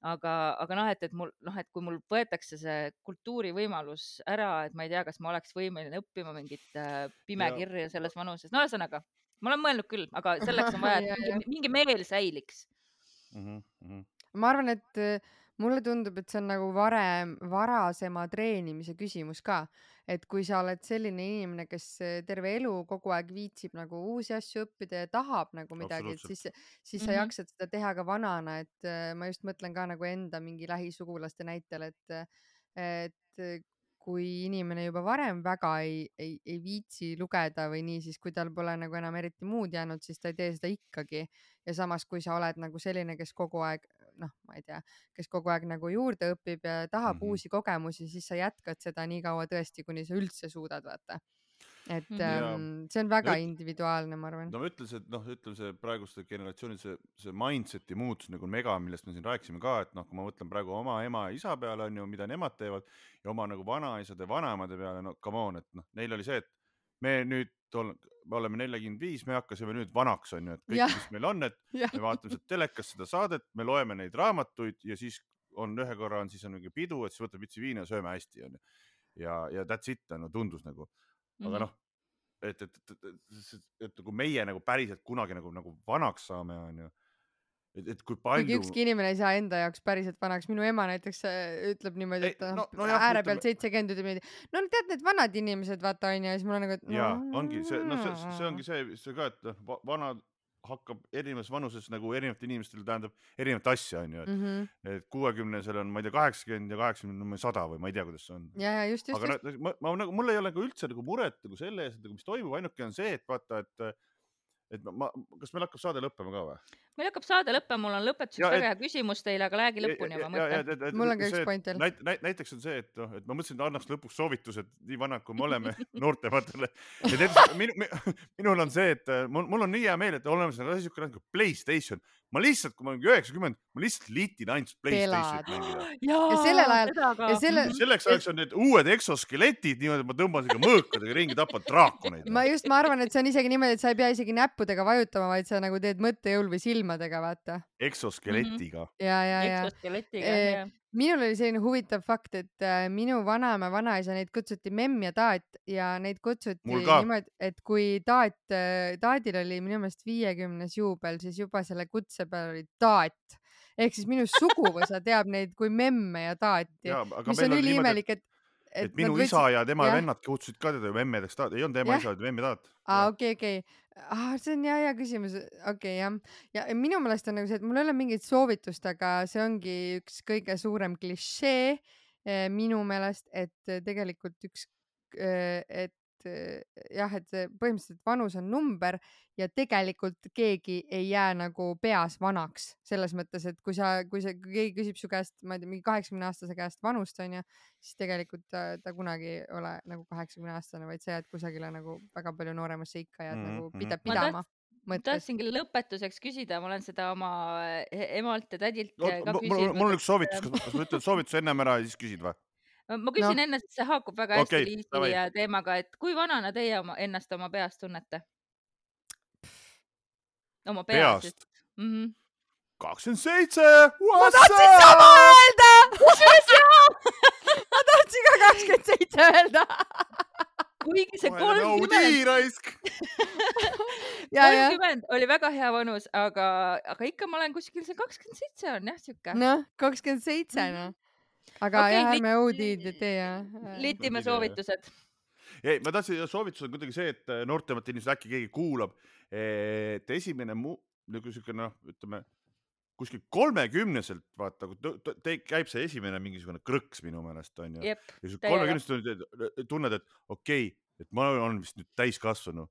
aga, aga noh, et, et mul noh, et kui mul võetakse see kultuurivõimalus ära, et ma ei tea, kas ma oleks võimeline õppima mingit äh, pimekirja selles vanuses, no ühesõnaga ma olen mõelnud küll, aga selleks on vaja, et mingi, mingi meel säiliks mm. -hmm. ma arvan, et äh, mulle tundub, et see on nagu varem, varasema treenimise küsimus ka, et kui sa oled selline inimene, kes äh, terve elu kogu aeg viitsib nagu uusi asju õppida ja tahab nagu midagi, et siis, siis sa mm -hmm. jaksad seda teha ka vanana, et äh, ma just mõtlen ka nagu enda mingi lähisugulaste näitel, et, et kui inimene juba varem väga ei, ei, ei viitsi lugeda või nii, siis kui tal pole nagu enam eriti muud jäänud, siis ta ei tee seda ikkagi. ja samas, kui sa oled nagu selline, kes kogu aeg noh, ma ei tea, kes kogu aeg nagu juurde õpib ja tahab mm -hmm. uusi kogemusi, siis sa jätkad seda nii kaua tõesti, kuni sa üldse suudad, vaata et -hmm. ähm, see on väga ja, individuaalne, ma arvan. no ma ütlen, et noh, ütleme see praeguste generatsioonide see, see mindset'i muutus nagu mega, millest me siin rääkisime ka, et noh, kui ma mõtlen praegu oma ema ja isa peale on ju, mida nemad teevad ja oma nagu vanaisade, vanaemade peale, no come on, et noh, neil oli see, et me nüüd ol, me oleme neljakümmend viis, me hakkasime nüüd vanaks, on ju, et kõik, mis meil on, et ja. me vaatame sealt telekast seda saadet, me loeme neid raamatuid ja siis on ühe korra on siis on mingi pidu, et siis võtame vitsi viina ja sööme hästi, onju. ja, ja that's it, no tundus nagu aga mhm. noh, et, et, et, et, et, et nagu meie nagu päriselt kunagi nagu, nagu vanaks saame, onju et, et kui palju. ükski inimene ei saa enda jaoks päriselt vanaks, minu ema näiteks äh, ütleb niimoodi, et noh no, no, ääre pealt seitsekümmend ütleb niimoodi. no tead, need vanad inimesed vaata onju ja siis mul on nagu. ja ongi see, noh, see, see ongi see, see ka, et noh, vanad hakkab erinevas vanuses nagu erinevatel inimestel tähendab erinevat asja, onju, et mm -hmm. et kuuekümnesel on, ma ei tea, kaheksakümmend ja kaheksakümne sada või ma ei tea, kuidas see on. ja, ja just, just. aga just. ma, ma nagu, mul ei ole nagu üldse nagu muret nagu selle ees, et nagu mis toimub, ainuke on see, et vaata, et et ma, ma, kas meil hakkab saade lõppema ka või? meil hakkab saade lõppema, mul on lõpetuseks väga hea küsimus teile, aga räägi lõpuni oma mõtte. mul on ka üks point veel. näit, näit, näiteks on see, et noh, et ma mõtlesin, et annaks lõpuks soovitused nii vanad, kui me oleme noortematele. ja näiteks minu, minul on see, et äh, mul, mul on nii hea meel, et oleme asi siuke nagu Playstation. Ma lihtsalt, kui ma olen üheksakümmend, ma lihtsalt liitin ainult Playstationit mängida. ja sellel ajal ja selle. selleks ajaks on need uued eksoskeletid niimoodi, et ma tõmban siuke mõõkadega ringi, tapan draakoneid. ma just, ma arvan, et see on isegi niimoodi, et sa ei pea isegi näppu näppudega vajutama, vaid sa nagu teed mõttejõul või silmadega, vaata. eksoskeletiga mm. -hmm. ja, ja, ja. eksoskeletiga e, jah minul oli selline huvitav fakt, et äh, minu vanaema, vanaisa, neid kutsuti memm ja taat ja neid kutsuti niimoodi, et kui taat äh,, taadil oli minu meelest viiekümnes juubel, siis juba selle kutse peal oli taat ehk siis minu suguvõsa teab neid kui memme ja taati, mis on üliimelik, et et, et minu võtsid... isa ja tema ja. vennad kutsusid ka teda memmedeks, ei olnud tema ja. isa, vaid memm ja taat. aa, okei, okei. Ah, see on hea, hea küsimus. okei okay,, jah. ja minu meelest on nagu see, et mul ei ole mingit soovitust, aga see ongi üks kõige suurem klišee eh, minu meelest, et tegelikult üks, eh, et jah, et põhimõtteliselt vanus on number ja tegelikult keegi ei jää nagu peas vanaks selles mõttes, et kui sa, kui sa, kui keegi küsib su käest, ma ei tea, mingi kaheksakümne aastase käest vanust onju, siis tegelikult ta, ta kunagi ei ole nagu kaheksakümne aastane, vaid sa jääd kusagile nagu väga palju nooremasse ikka jääd mm -hmm. nagu pida, pidama ma tahtsingi lõpetuseks küsida, ma olen seda oma e-, emalt ja tädilt no, ka küsinud. mul on üks soovitus, kas ma ütlen soovituse ennem ära ja siis küsid või? Ma küsin no. enne, sest see haakub väga hästi okay, Liisi teemaga, et kui vanana teie oma, ennast oma peas tunnete? oma peas. Mhm. kakskümmend seitse. ma tahtsin sama öelda. ma tahtsin ka kakskümmend seitse öelda kuigi see kolmkümmend, kolmkümmend oli väga hea vanus, aga, aga ikka ma olen kuskil see kakskümmend seitse on jah siuke. noh, kakskümmend seitse noh. Aga okay, jah, ärme OD-d tee jah. litime soovitused. ei, ma tahtsin, soovitus on kuidagi see, et noortemad inimesed äkki keegi kuulab et esimene mu-, nagu siuke noh, ütleme kuskil kolmekümneselt vaata, käib see esimene mingisugune krõks minu meelest onju. ja siis kolmekümneselt tunned, et okei okay,, et ma olen vist nüüd täiskasvanu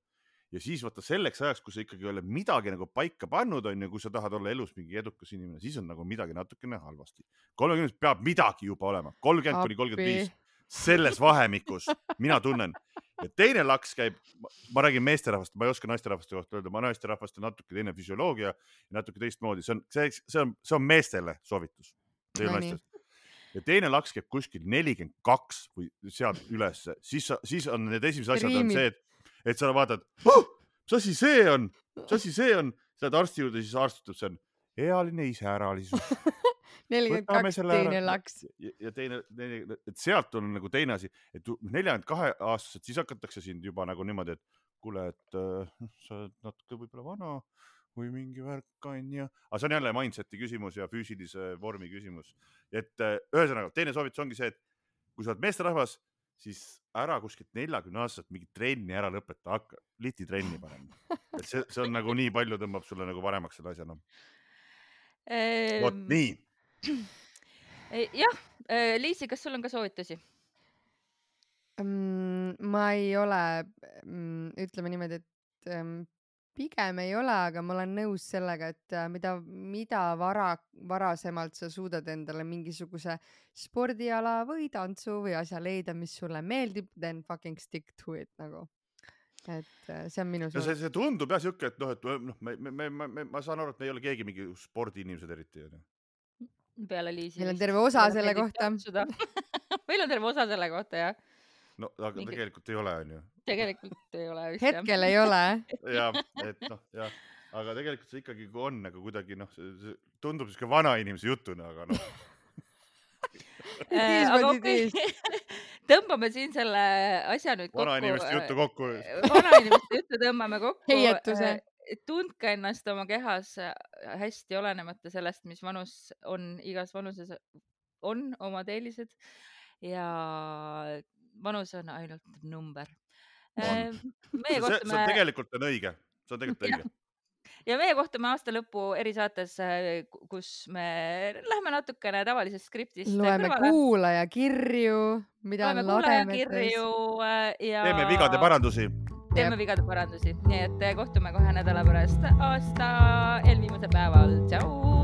ja siis vaata selleks ajaks, kui sa ikkagi ei ole midagi nagu paika pannud, onju, kui sa tahad olla elus mingi edukas inimene, siis on nagu midagi natukene halvasti. kolmekümnes peab midagi juba olema, kolmkümmend kuni kolmkümmend viis, selles vahemikus mina tunnen. Ja teine laks käib, ma räägin meesterahvast, ma ei oska naisterahvaste kohta öelda, ma naisterahvast on natuke teine füsioloogia ja natuke teistmoodi, see on, see, see on, see on meestele soovitus. No, ja teine laks käib kuskil nelikümmend kaks või sealt ülesse, siis, siis on need esimesed asjad on see, et, et sa vaatad oh,, mis asi see on, mis asi see on, sa lähed arsti juurde, siis arst ütleb, see on ealine iseäralisus nelikümmend kaks teine laks. ja teine, teine, et sealt on nagu teine asi, et nelikümmend kahe aastaselt, siis hakatakse sind juba nagu niimoodi, et kuule, et äh, sa oled natuke võib-olla vana või mingi värk onju, aga see on jälle mindset'i küsimus ja füüsilise vormi küsimus. et äh, ühesõnaga, teine soovitus ongi see, et kui sa oled meesterahvas, siis ära kuskilt neljakümne aastaselt mingit trenni ära lõpeta, hakka lititrenni panema. et see, see on nagu nii palju tõmbab sulle nagu paremaks selle asja, noh. vot nii jah, äh, Liisi, kas sul on ka soovitusi? Mm, ma ei ole, mm, ütleme niimoodi, et ähm, pigem ei ole, aga ma olen nõus sellega, et äh, mida, mida vara, varasemalt sa suudad endale mingisuguse spordiala või tantsu või asja leida, mis sulle meeldib, then fucking stick to it nagu et äh, see on minu see, see tundub jah siuke, et noh, et noh, me, me, me, me, ma saan aru, et me ei ole keegi mingi spordiinimesed eriti onju peale Liisi. meil on terve osa selle kohta meil on terve osa selle kohta, jah. No aga Mingi... tegelikult ei ole, onju. tegelikult ei ole vist. hetkel ei ole. jah, et noh, jah, aga tegelikult see ikkagi on nagu kuidagi noh, see tundub siuke vanainimese jutuna, aga noh äh, aga okei okay. tõmbame siin selle asja nüüd kokku. vanainimeste juttu kokku. vanainimeste juttu tõmbame kokku. heietuse äh, tundke ennast oma kehas äh, hästi, olenemata sellest, mis vanus on, igas vanuses on omad eelised ja vanus on ainult number. Äh, see, kohtume... see on tegelikult on õige, see on tegelikult õige ja meie kohtume aasta lõpu erisaates, äh, kus me lähme natukene tavalisest skriptist. loeme kuulajakirju, mida loeme on lademetes. ja. teeme vigade parandusi teeme vigade parandusi, nii et kohtume kohe nädala pärast aasta eelviimasel päeval, tšau.